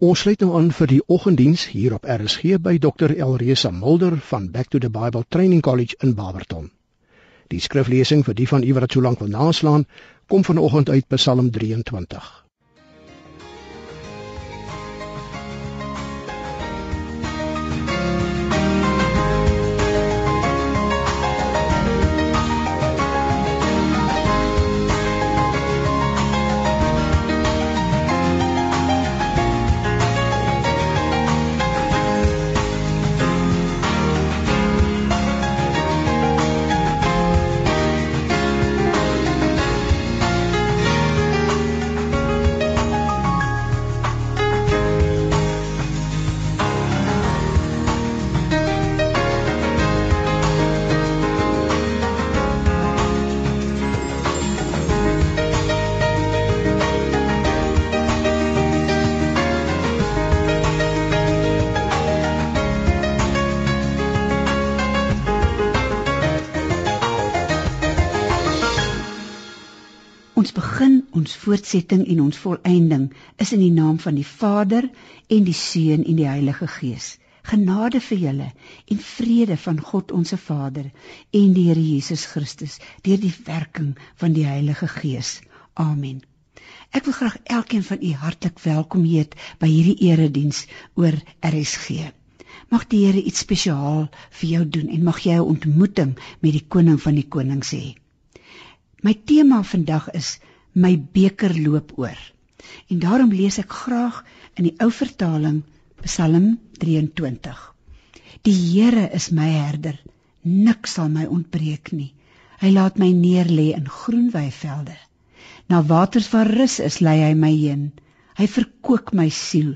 Ons sluit nou aan vir die oggenddiens hier op RSG by Dr. Elresa Mulder van Back to the Bible Training College in Barberton. Die skriflesing vir die van u wat so lank wil naslaan, kom vanoggend uit Psalm 23. Voortsetting en ons volëinding is in die naam van die Vader en die Seun en die Heilige Gees. Genade vir julle en vrede van God ons Vader en die Here Jesus Christus deur die werking van die Heilige Gees. Amen. Ek wil graag elkeen van u hartlik welkom heet by hierdie erediens oor RSG. Mag die Here iets spesiaal vir jou doen en mag jy 'n ontmoeting met die koning van die konings hê. My tema vandag is my beker loop oor. En daarom lees ek graag in die ou vertaling Psalm 23. Die Here is my herder, niks sal my ontbreek nie. Hy laat my neerlê in groen weivelde. Na waters waar rus is, lei hy my heen. Hy verkoop my siel.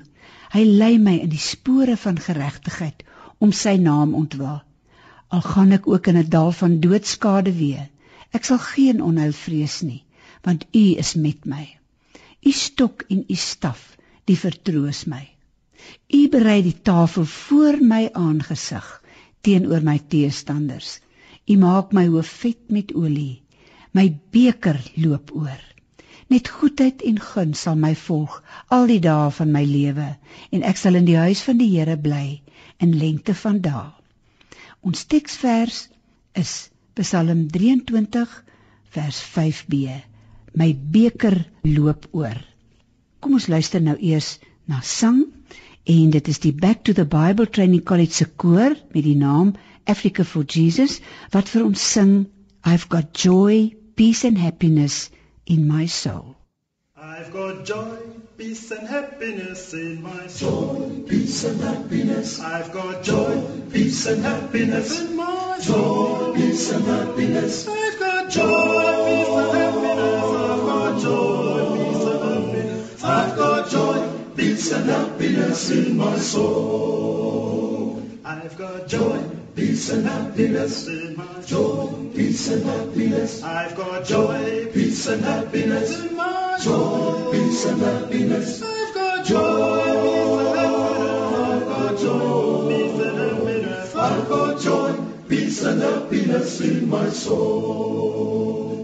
Hy lei my in die spore van geregtigheid om sy naam ontwil. Al gaan ek ook in 'n dal van doodskade wees, Ek sal geen onheil vrees nie, want U is met my. U stok en U staf, die vertroos my. U berei die tafel voor my aangesig teenoor my teestanders. U maak my hoof vet met olie. My beker loop oor. Net goedheid en guns sal my volg al die dae van my lewe en ek sal in die huis van die Here bly in lengte van dae. Ons teksvers is Psalm 23 vers 5b. My beker loop oor. Kom ons luister nou eers na sang en dit is die Back to the Bible Training College se koor met die naam Africa for Jesus wat vir ons sing I've got joy, peace and happiness in my soul. I've got joy, peace and happiness in my soul. Joy, peace and happiness. I've got joy, peace and happiness in my joy, peace and happiness. I've got joy, peace and happiness. Peace and happiness in my soul. I've got joy, peace and happiness in my joy, peace and happiness. I've got joy, peace and happiness in my joy, peace and happiness. I've got joy, peace and happiness. I've got joy, peace and happiness. I've got joy peace and happiness in my soul.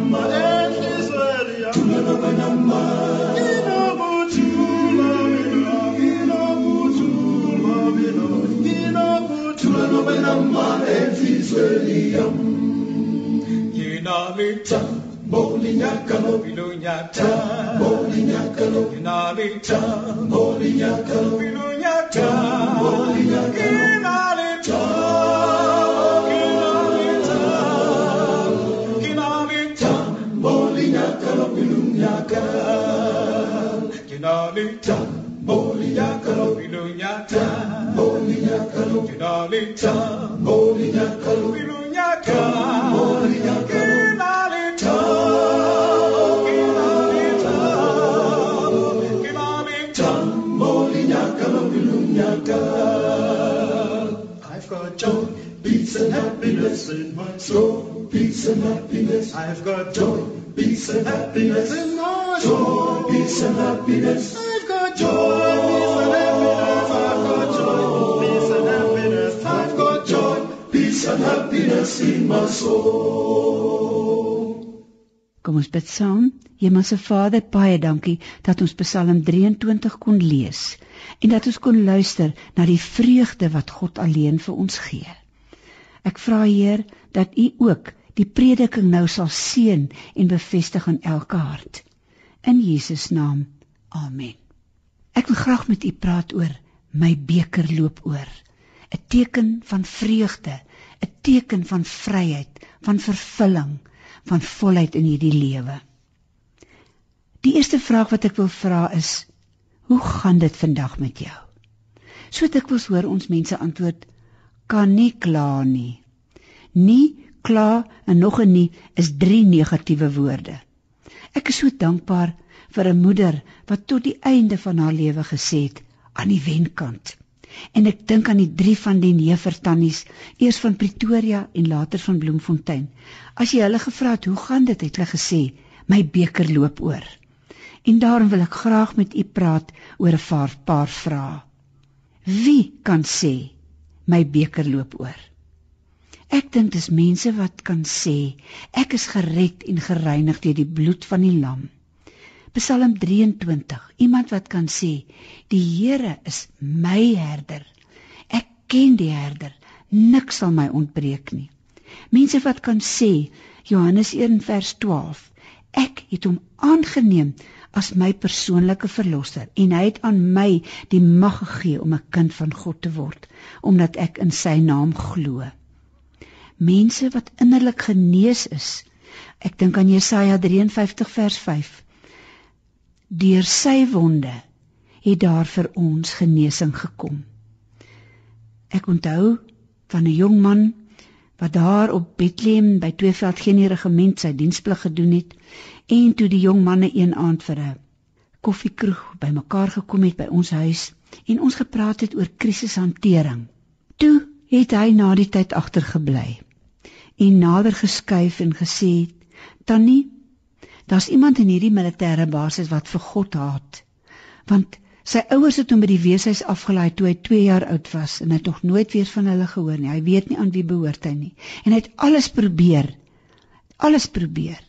Bolinyakalo Bilunyata Bolinyakalo Yinalita Bolinyakalo in my soul. Peace and happiness. I've got joy, peace and happiness in my soul. Joy, peace and happiness. I've got joy, peace and happiness. I've got joy, peace and happiness. I've got joy, peace and happiness in my soul. Kom ons bid saam. Hemelse Vader, baie dankie dat ons Psalm 23 kon lees en dat ons kon luister na die vreugde wat God alleen vir ons gee. Ek vra Heer dat U ook die prediking nou sal seën en bevestig in elke hart. In Jesus naam. Amen. Ek wil graag met u praat oor my beker loop oor. 'n Teken van vreugde, 'n teken van vryheid, van vervulling van volheid in hierdie lewe. Die eerste vraag wat ek wil vra is: Hoe gaan dit vandag met jou? So dikwels hoor ons mense antwoord: Kan nie kla nie. Nie kla en nog 'n nie is drie negatiewe woorde. Ek is so dankbaar vir 'n moeder wat tot die einde van haar lewe gesê het aan die wenkant. En ek dink aan die drie van die neefertannies, eers van Pretoria en later van Bloemfontein. As jy hulle gevra het hoe gaan dit, het hulle gesê, my beker loop oor. En daarom wil ek graag met u praat oor 'n paar vrae. Wie kan sê my beker loop oor? Ek dink dis mense wat kan sê ek is gered en gereinig deur die bloed van die lam. Psalm 23. Iemand wat kan sê, die Here is my herder. Ek ken die herder. Niks sal my ontbreek nie. Mense wat kan sê, Johannes 1 vers 12, ek het hom aangeneem as my persoonlike verlosser en hy het aan my die mag gegee om 'n kind van God te word omdat ek in sy naam glo. Mense wat innerlik genees is. Ek dink aan Jesaja 53 vers 5 deur sy wonde het daar vir ons genesing gekom. Ek onthou van 'n jong man wat daar op Bethlehem by Tweeveld geen regiment sy diensplig gedoen het en toe die jong manne een aand vir 'n koffiekroeg bymekaar gekom het by ons huis en ons gepraat het oor krisishantering. Toe het hy na die tyd agtergebly en nader geskuif en gesê: "Tannie, Daar's iemand in hierdie militêre basis wat vir God haat. Want sy ouers het hom by die weeshuis afgelaai toe hy 2 jaar oud was en hy het nog nooit weer van hulle gehoor nie. Hy weet nie aan wie behoort hy nie. En hy het alles probeer. Alles probeer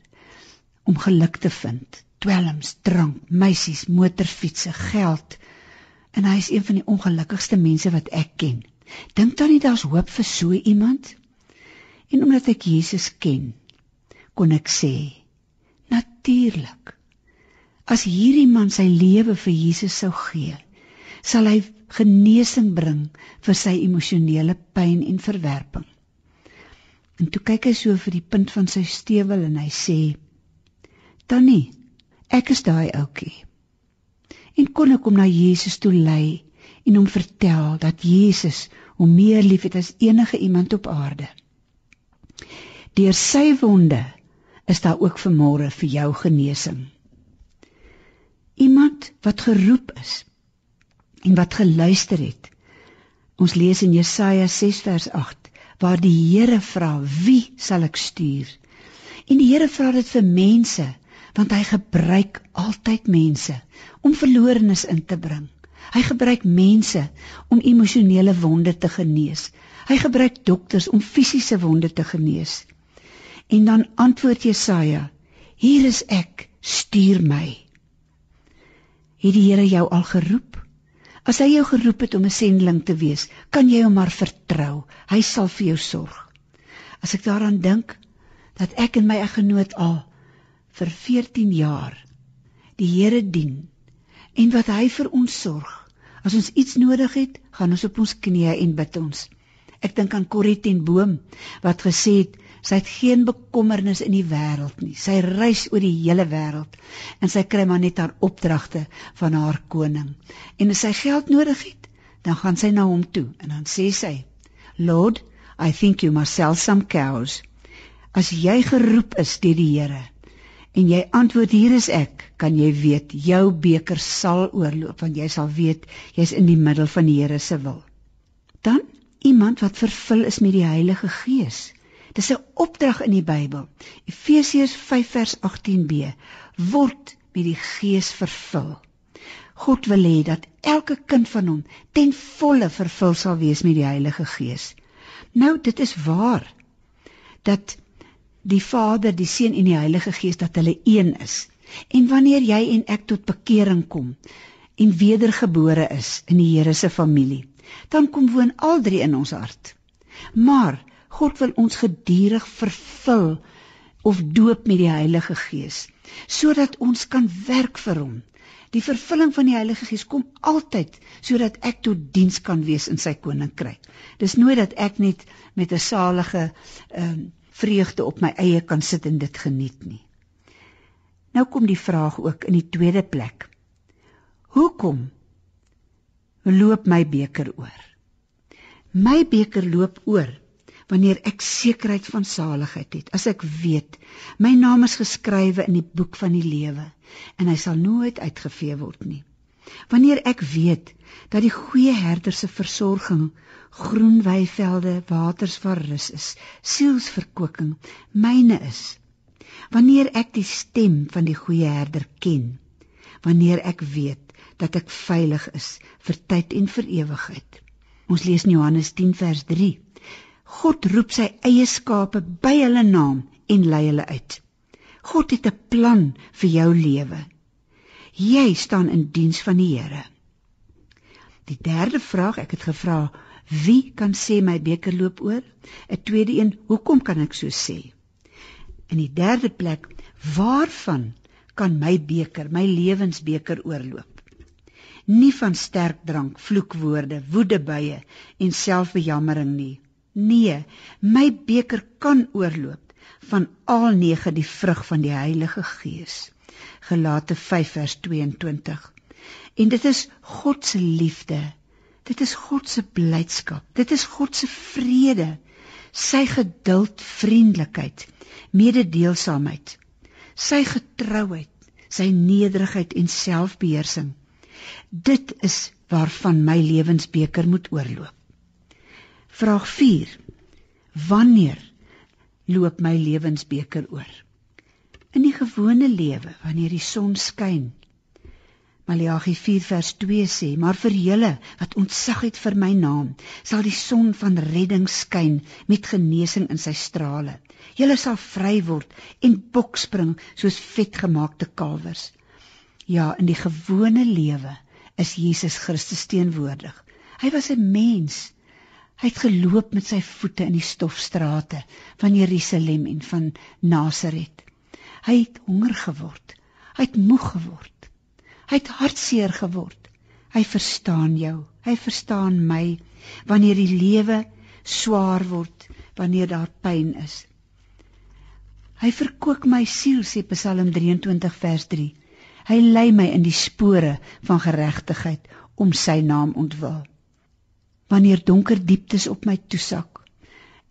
om geluk te vind. Dwelms, drank, meisies, motorfietsse, geld. En hy is een van die ongelukkigste mense wat ek ken. Dink dan nie daar's hoop vir so iemand? En omdat ek Jesus ken, kon ek sê natuurlik. As hierdie man sy lewe vir Jesus sou gee, sal hy genesing bring vir sy emosionele pyn en verwerping. En toe kyk hy so vir die punt van sy stewel en hy sê: "Tannie, ek is daai ouetjie." En kon ek hom na Jesus toe lei en hom vertel dat Jesus hom meer liefhet as enige iemand op aarde. Deur sy wonde is daar ook vanmôre vir jou genesing. Iemand wat geroep is en wat geluister het. Ons lees in Jesaja 6 vers 8 waar die Here vra, "Wie sal ek stuur?" En die Here vra dit vir mense, want hy gebruik altyd mense om verlorenes in te bring. Hy gebruik mense om emosionele wonde te genees. Hy gebruik dokters om fisiese wonde te genees. En dan antwoord Jesaja: Hier is ek, stuur my. Het die Here jou al geroep? As hy jou geroep het om 'n sendeling te wees, kan jy hom maar vertrou. Hy sal vir jou sorg. As ek daaraan dink dat ek en my eggenoot al vir 14 jaar die Here dien en wat hy vir ons sorg. As ons iets nodig het, gaan ons op ons knieë en bid ons. Ek dink aan Corrie ten Boom wat gesê het Sy het geen bekommernis in die wêreld nie. Sy reis oor die hele wêreld en sy kry maar net haar opdragte van haar koning. En as sy geld nodig het, dan gaan sy na hom toe en dan sê sy: "Lord, I think you must sell some cows." As jy geroep is deur die Here en jy antwoord hier is ek, kan jy weet jou beker sal oorloop want jy sal weet jy's in die middel van die Here se wil. Dan iemand wat vervul is met die Heilige Gees. Dis 'n opdrag in die Bybel. Efesiërs 5 vers 18b word met die Gees vervul. God wil hê dat elke kind van hom ten volle vervul sal wees met die Heilige Gees. Nou dit is waar dat die Vader, die Seun en die Heilige Gees dat hulle een is. En wanneer jy en ek tot bekering kom en wedergebore is in die Here se familie, dan kom woon al drie in ons hart. Maar God wil ons gedurig vervul of doop met die Heilige Gees sodat ons kan werk vir hom. Die vervulling van die Heilige Gees kom altyd sodat ek tot diens kan wees in sy koninkryk. Dis nooit dat ek net met 'n salige ehm um, vreugde op my eie kan sit en dit geniet nie. Nou kom die vraag ook in die tweede plek. Hoekom loop my beker oor? My beker loop oor wanneer ek sekerheid van saligheid het as ek weet my naam is geskrywe in die boek van die lewe en hy sal nooit uitgevee word nie wanneer ek weet dat die goeie herder se versorging groen weivelde waters van rus is sielsverkwikking myne is wanneer ek die stem van die goeie herder ken wanneer ek weet dat ek veilig is vir tyd en vir ewigheid ons lees in Johannes 10 vers 3 God roep sy eie skape by hulle naam en lei hulle uit. God het 'n plan vir jou lewe. Jy staan in diens van die Here. Die derde vraag, ek het gevra, wie kan sê my beker loop oor? 'n Tweede een, hoekom kan ek so sê? In die derde plek, waarvan kan my beker, my lewensbeker oorloop? Nie van sterk drank, vloekwoorde, woedebuie en selfbejammering nie. Nee, my beker kan oorloop van al nege die vrug van die Heilige Gees. Galate 5 vers 22. En dit is God se liefde. Dit is God se blydskap. Dit is God se vrede. Sy geduld, vriendelikheid, mededeelsaamheid, sy getrouheid, sy nederigheid en selfbeheersing. Dit is waarvan my lewensbeker moet oorloop. Vraag 4. Wanneer loop my lewensbeker oor? In die gewone lewe, wanneer die son skyn. Maleagi 4 vers 2 sê: "Maar vir julle wat ontsag het vir my naam, sal die son van redding skyn met genesing in sy strale. Julle sal vry word en bokspring soos vetgemaakte kalwers." Ja, in die gewone lewe is Jesus Christus teenwoordig. Hy was 'n mens Hy het geloop met sy voete in die stofstrate van Jerusalem en van Nasaret. Hy het honger geword. Hy het moeg geword. Hy het hartseer geword. Hy verstaan jou. Hy verstaan my wanneer die lewe swaar word, wanneer daar pyn is. Hy verkoop my siel sê Psalm 23 vers 3. Hy lei my in die spore van geregtigheid om sy naam ontwil wanneer donker dieptes op my toesak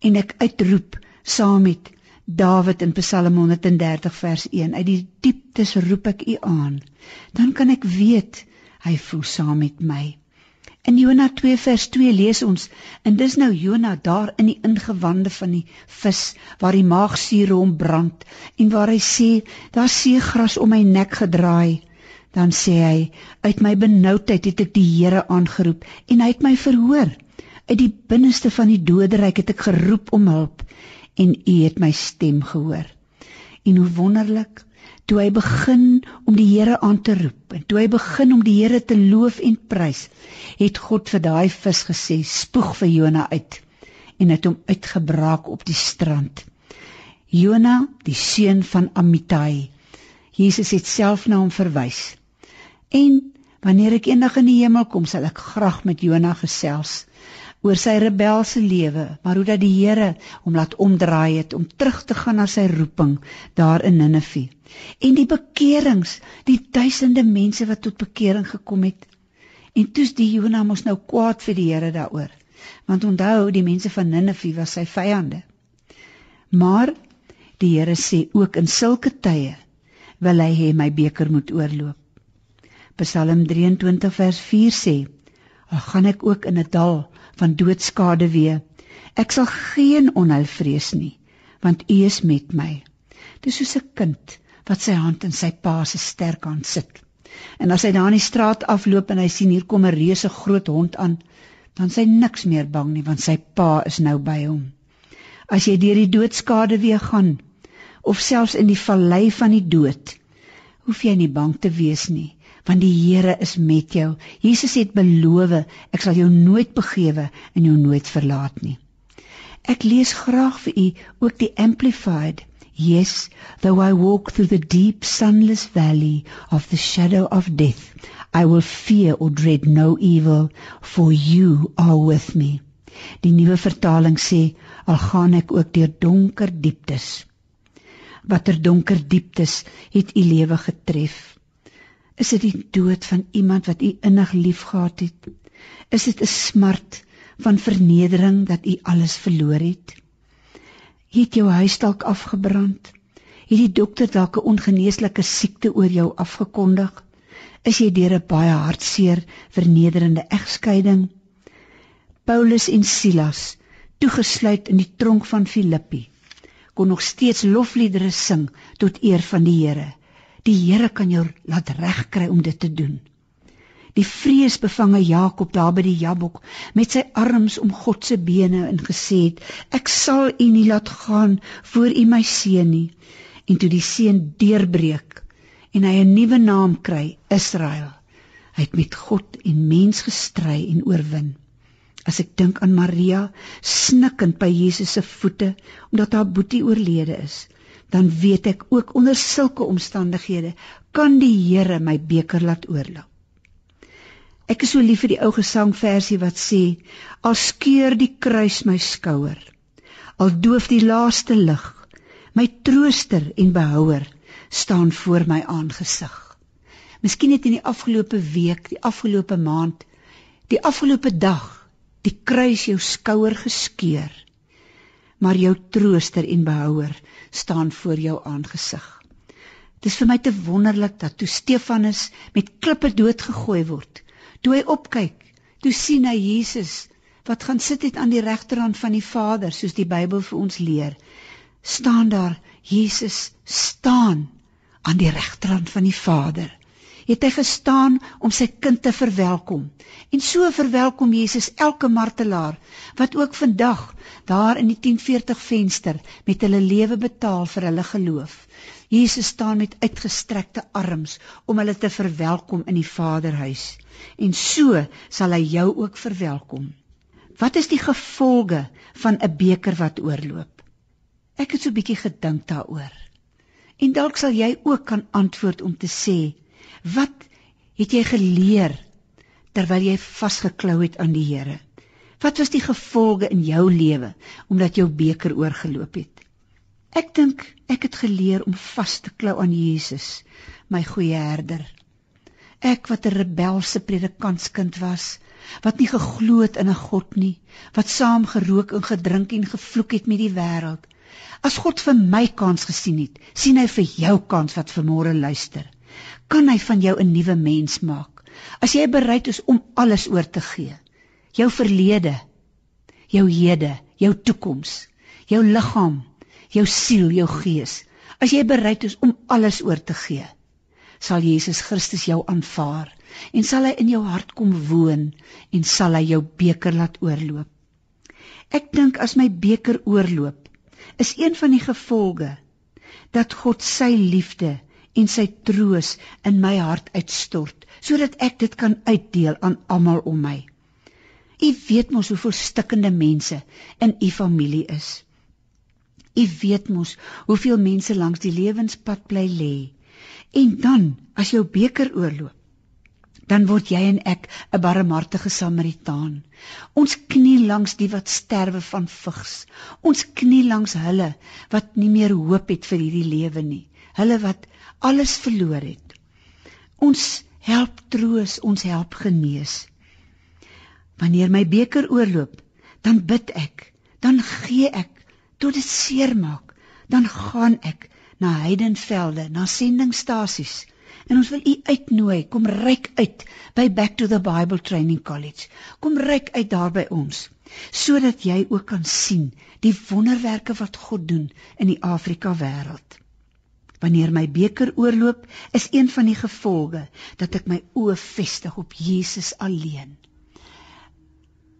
en ek uitroep saam met Dawid in Psalm 130 vers 1 uit die dieptes roep ek u aan. Dan kan ek weet hy voel saam met my. In Jona 2 vers 2 lees ons en dis nou Jona daar in die ingewande van die vis waar die maagsuur hom brand en waar hy sê daar seegras om my nek gedraai dan sê hy uit my benoudheid het ek die Here aangeroep en hy het my verhoor. Uit die binneste van die doderyk het ek geroep om hulp en u het my stem gehoor. En hoe wonderlik toe hy begin om die Here aan te roep en toe hy begin om die Here te loof en prys het God vir daai vis gesê spoeg vir Jona uit. En het hom uitgebraak op die strand. Jona die seun van Amittai Jesus het self na hom verwys. En wanneer ek eendag in die hemel kom, sal ek graag met Jona gesels oor sy rebelse lewe, maar hoe dat die Here hom laat omdraai het om terug te gaan na sy roeping daar in Ninive. En die bekerings, die duisende mense wat tot bekering gekom het. En toe's die Jona mos nou kwaad vir die Here daaroor. Want onthou, die mense van Ninive was sy vyande. Maar die Here sê ook in sulke tye wil hy hê my beker moet oorloop. Psalm 23 vers 4 sê: "Al gaan ek ook in 'n dal van doodskade wee. Ek sal geen onheil vrees nie, want U is met my. Dis soos 'n kind wat sy hand in sy pa se sterk hand sit. En as hy daar in die straat afloop en hy sien hier kom 'n reuse groot hond aan, dan sy niks meer bang nie want sy pa is nou by hom. As jy deur die doodskade weer gaan of selfs in die vallei van die dood, hoef jy nie bang te wees nie want die Here is met jou. Jesus het beloof, ek sal jou nooit begewe en jou nooit verlaat nie. Ek lees graag vir u ook die amplified. Yes, though I walk through the deep sunless valley of the shadow of death, I will fear or dread no evil, for you are with me. Die nuwe vertaling sê, al gaan ek ook deur donker dieptes. Watter donker dieptes het u lewe getref? Is dit die dood van iemand wat u innig liefgehad het? Is dit 'n smart van vernedering dat u alles verloor het? Het jou huis dalk afgebrand? Het die dokter dalk 'n ongeneeslike siekte oor jou afgekondig? Is jy deur 'n baie hartseer, vernederende egskeiding? Paulus en Silas, toegesluit in die tronk van Filippi, kon nog steeds lofliedere sing tot eer van die Here. Die Here kan jou laat regkry om dit te doen. Die vreesbevange Jakob daar by die Jabok met sy arms om God se bene en gesê het: Ek sal u nie laat gaan voor u my seën nie. En toe die seën deurbreek en hy 'n nuwe naam kry, Israel. Hy het met God en mens gestry en oorwin. As ek dink aan Maria snikkend by Jesus se voete omdat haar boetie oorlede is, dan weet ek ook onder sulke omstandighede kan die Here my beker laat oorloop. Ek is so lief vir die ou gesangversie wat sê: Al skeur die kruis my skouer, al doof die laaste lig, my trooster en behouer staan voor my aangesig. Miskien het in die afgelope week, die afgelope maand, die afgelope dag die kruis jou skouer geskeur maar jou trooster en behouer staan voor jou aangesig. Dis vir my te wonderlik dat toe Stefanus met klippe doodgegooi word, toe hy opkyk, toe sien hy Jesus wat gaan sit het aan die regterhand van die Vader soos die Bybel vir ons leer. staan daar Jesus staan aan die regterhand van die Vader het hy gestaan om sy kind te verwelkom. En so verwelkom Jesus elke martelaar wat ook vandag daar in die 1040 venster met hulle lewe betaal vir hulle geloof. Jesus staan met uitgestrekte arms om hulle te verwelkom in die Vaderhuis. En so sal hy jou ook verwelkom. Wat is die gevolge van 'n beker wat oorloop? Ek het so 'n bietjie gedink daaroor. En dalk sal jy ook kan antwoord om te sê Wat het jy geleer terwyl jy vasgeklou het aan die Here? Wat was die gevolge in jou lewe omdat jou beker oorgeloop het? Ek dink ek het geleer om vas te klou aan Jesus, my goeie herder. Ek wat 'n rebelse predikantskind was, wat nie geglo het in 'n God nie, wat saam gerook en gedrink en gevloek het met die wêreld. As God vir my kans gesien het, sien hy vir jou kans wat vanmôre luister kan hy van jou 'n nuwe mens maak. As jy bereid is om alles oor te gee. Jou verlede, jou hede, jou toekoms, jou liggaam, jou siel, jou gees. As jy bereid is om alles oor te gee, sal Jesus Christus jou aanvaar en sal hy in jou hart kom woon en sal hy jou beker laat oorloop. Ek dink as my beker oorloop, is een van die gevolge dat God sy liefde en sy troos in my hart uitstort sodat ek dit kan uitdeel aan almal om my. U weet mos hoeveel stikkende mense in u familie is. U weet mos hoeveel mense langs die lewenspad bly lê. En dan as jou beker oorloop, dan word jy en ek 'n barmhartige Samaritaan. Ons knie langs die wat sterwe van vigs. Ons knie langs hulle wat nie meer hoop het vir hierdie lewe nie. Hulle wat alles verloor het. Ons help troos, ons help genees. Wanneer my beker oorloop, dan bid ek, dan gee ek tot dit seer maak, dan gaan ek na heidenvelde, na sendingstasies En ons wil u uitnooi, kom ryk uit by Back to the Bible Training College. Kom ryk uit daar by ons sodat jy ook kan sien die wonderwerke wat God doen in die Afrika wêreld. Wanneer my beker oorloop, is een van die gevolge dat ek my oë vestig op Jesus alleen.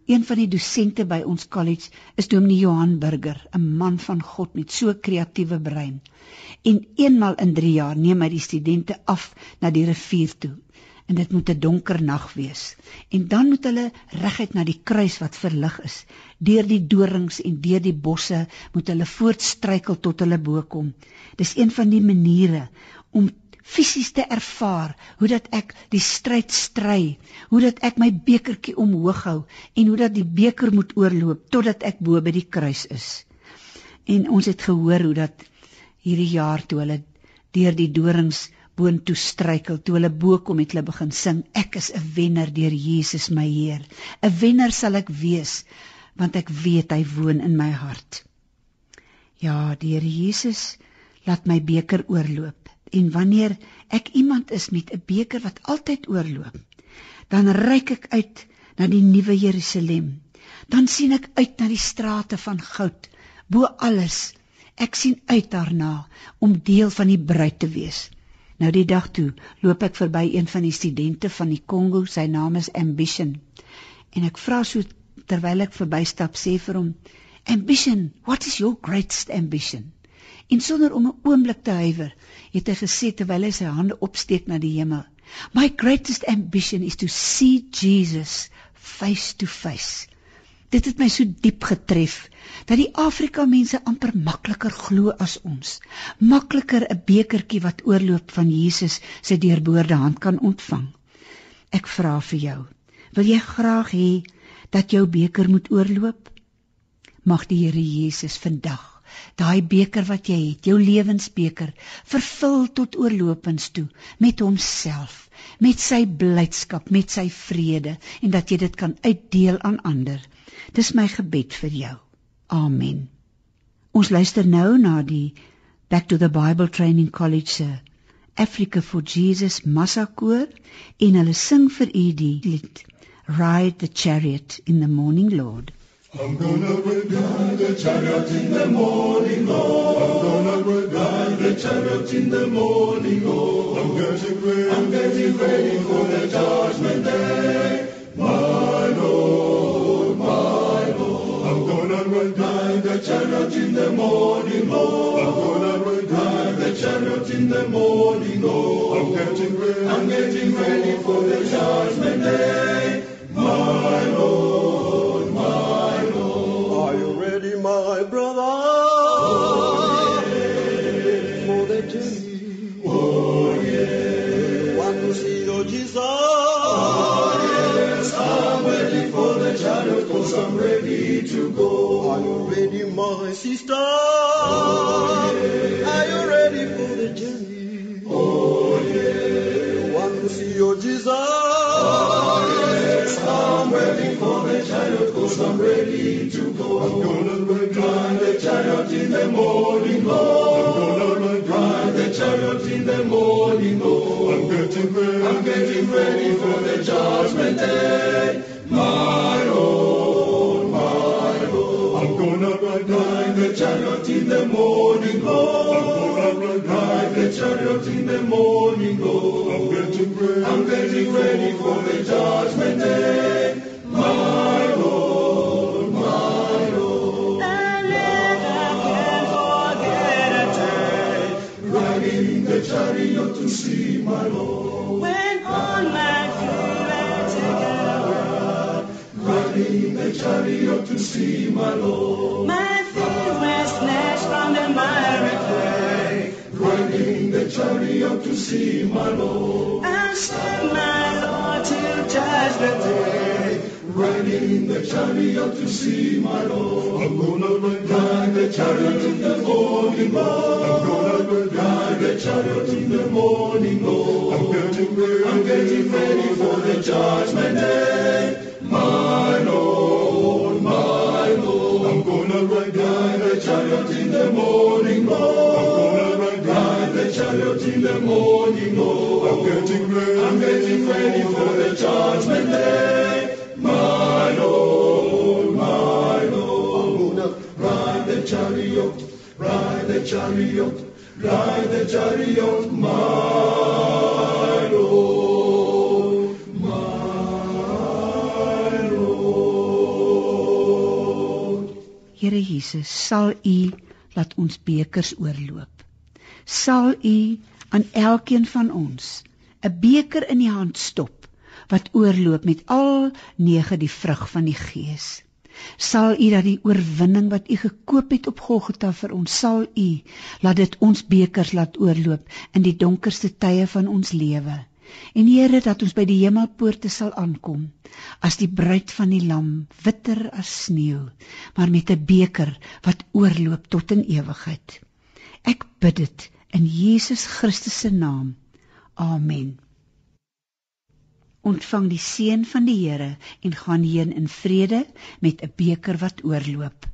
Een van die dosente by ons college is Dominee Johan Burger, 'n man van God met so kreatiewe brein. En eenmal in 3 jaar neem hy die studente af na die rivier toe. En dit moet 'n donker nag wees. En dan moet hulle reguit na die kruis wat verlig is. Deur die dorings en deur die bosse moet hulle voortstruikel tot hulle bo kom. Dis een van die maniere om fisies te ervaar hoe dat ek die stryd stry, hoe dat ek my bekertjie omhoog hou en hoe dat die beker moet oorloop totdat ek bo by die kruis is. En ons het gehoor hoe dat hierdie jaar toe hulle deur die dorings boontoe struikel, toe hulle bo kom het hulle begin sing, ek is 'n wenner deur Jesus my Heer. 'n Wenner sal ek wees want ek weet hy woon in my hart. Ja, die Here Jesus laat my beker oorloop en wanneer ek iemand is met 'n beker wat altyd oorloop, dan reik ek uit na die nuwe Jerusalem. Dan sien ek uit na die strate van goud, bo alles. Ek sien uit daarna om deel van die bruid te wees. Nou die dag toe loop ek verby een van die studente van die Kongo, sy naam is Ambition. En ek vra so terwyl ek verbystap sê vir hom, "Ambition, what is your greatest ambition?" En sonder om 'n oomblik te huiwer, het hy gesê terwyl hy sy hande opsteek na die hemel: "My greatest ambition is to see Jesus face to face." Dit het my so diep getref dat die Afrika mense amper makliker glo as ons. Makliker 'n bekertjie wat oorloop van Jesus se deurboorde hand kan ontvang. Ek vra vir jou, wil jy graag hê dat jou beker moet oorloop? Mag die Here Jesus vandag daai beker wat jy het, jou lewensbeker, vervul tot oorlopends toe met homself, met sy blydskap, met sy vrede en dat jy dit kan uitdeel aan ander. Dis my gebed vir jou. Amen. Ons luister nou na die Back to the Bible Training College se Africa for Jesus Massakoor en hulle sing vir u die lied Ride the Chariot in the Morning Lord. I'm gonna ride the chariot in the morning, Lord. I'm gonna ride the chariot in the morning, Lord. I'm getting ready. I'm getting ready for the judgment day, chariot in the morning, Lord. I'm gonna ride the chariot in the morning, Lord. I'm getting ready. I'm getting ready for the judgment day, my sister? Are you ready for the journey? Oh yeah. You Want to see your Jesus? Yes, I'm ready for the chariot cause I'm ready to go. I'm gonna ride the chariot in the morning, Lord. I'm gonna ride the chariot in the morning, Lord. I'm getting ready. I'm getting ready for the judgment day, the morning, Lord. I'm ride the chariot in the morning, Lord. I'm getting ready. I'm getting ready for the judgment day, my Lord, my Lord. Riding in the chariot to see my Lord. When on my feet I Riding in the chariot to see my Lord. My see my Lord. I'll send my Lord to judgment day. Riding in the chariot to see my Lord. I'm gonna ride the chariot in the morning, Lord. I'm gonna ride the chariot in the morning, Lord. I'm getting ready. I'm getting ready for the judgment day, my Lord, my Lord. I'm gonna ride the chariot in the morning, Lord. Chariot in the morning, oh, I'm getting ready, I'm getting ready for the judgment day. My Lord, my Lord, I'm gonna ride the chariot, ride the chariot, ride the chariot, my Lord, my Lord. Here Jesus, sal U laat ons bekers oorloop. Sal U aan elkeen van ons 'n beker in die hand stop wat oorloop met al nege die vrug van die Gees. Sal U dat die oorwinning wat U gekoop het op Golgotha vir ons, sal U laat dit ons bekers laat oorloop in die donkerste tye van ons lewe. En Here dat ons by die hemelpoorte sal aankom as die bruid van die lam, witter as sneeu, maar met 'n beker wat oorloop tot in ewigheid. Ek bid dit in Jesus Christus se naam. Amen. Ontvang die seën van die Here en gaan heen in vrede met 'n beker wat oorloop.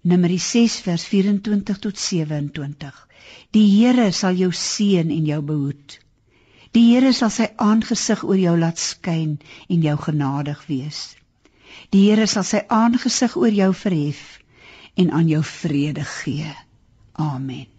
Numeri 6 vers 24 tot 27. Die Here sal jou seën en jou behoed. Die Here sal sy aangesig oor jou laat skyn en jou genadig wees. Die Here sal sy aangesig oor jou verhef en aan jou vrede gee. Amen.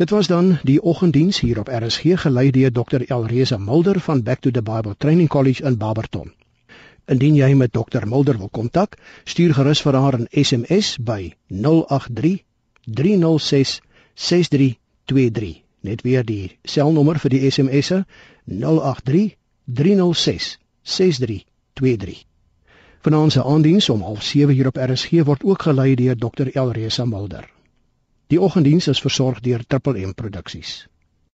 Dit was dan die oggenddiens hier op RSG gelei deur Dr. Elreza Mulder van Back to the Bible Training College in Barberton. Indien jy met Dr. Mulder wil kontak, stuur gerus vir haar 'n SMS by 083 306 6323. Net weer die selnommer vir die SMS'e 083 306 6323. Vanaand se aandiens om 07:30 hier op RSG word ook gelei deur Dr. Elreza Mulder. Die oggenddiens is versorg deur Triple M Produksies.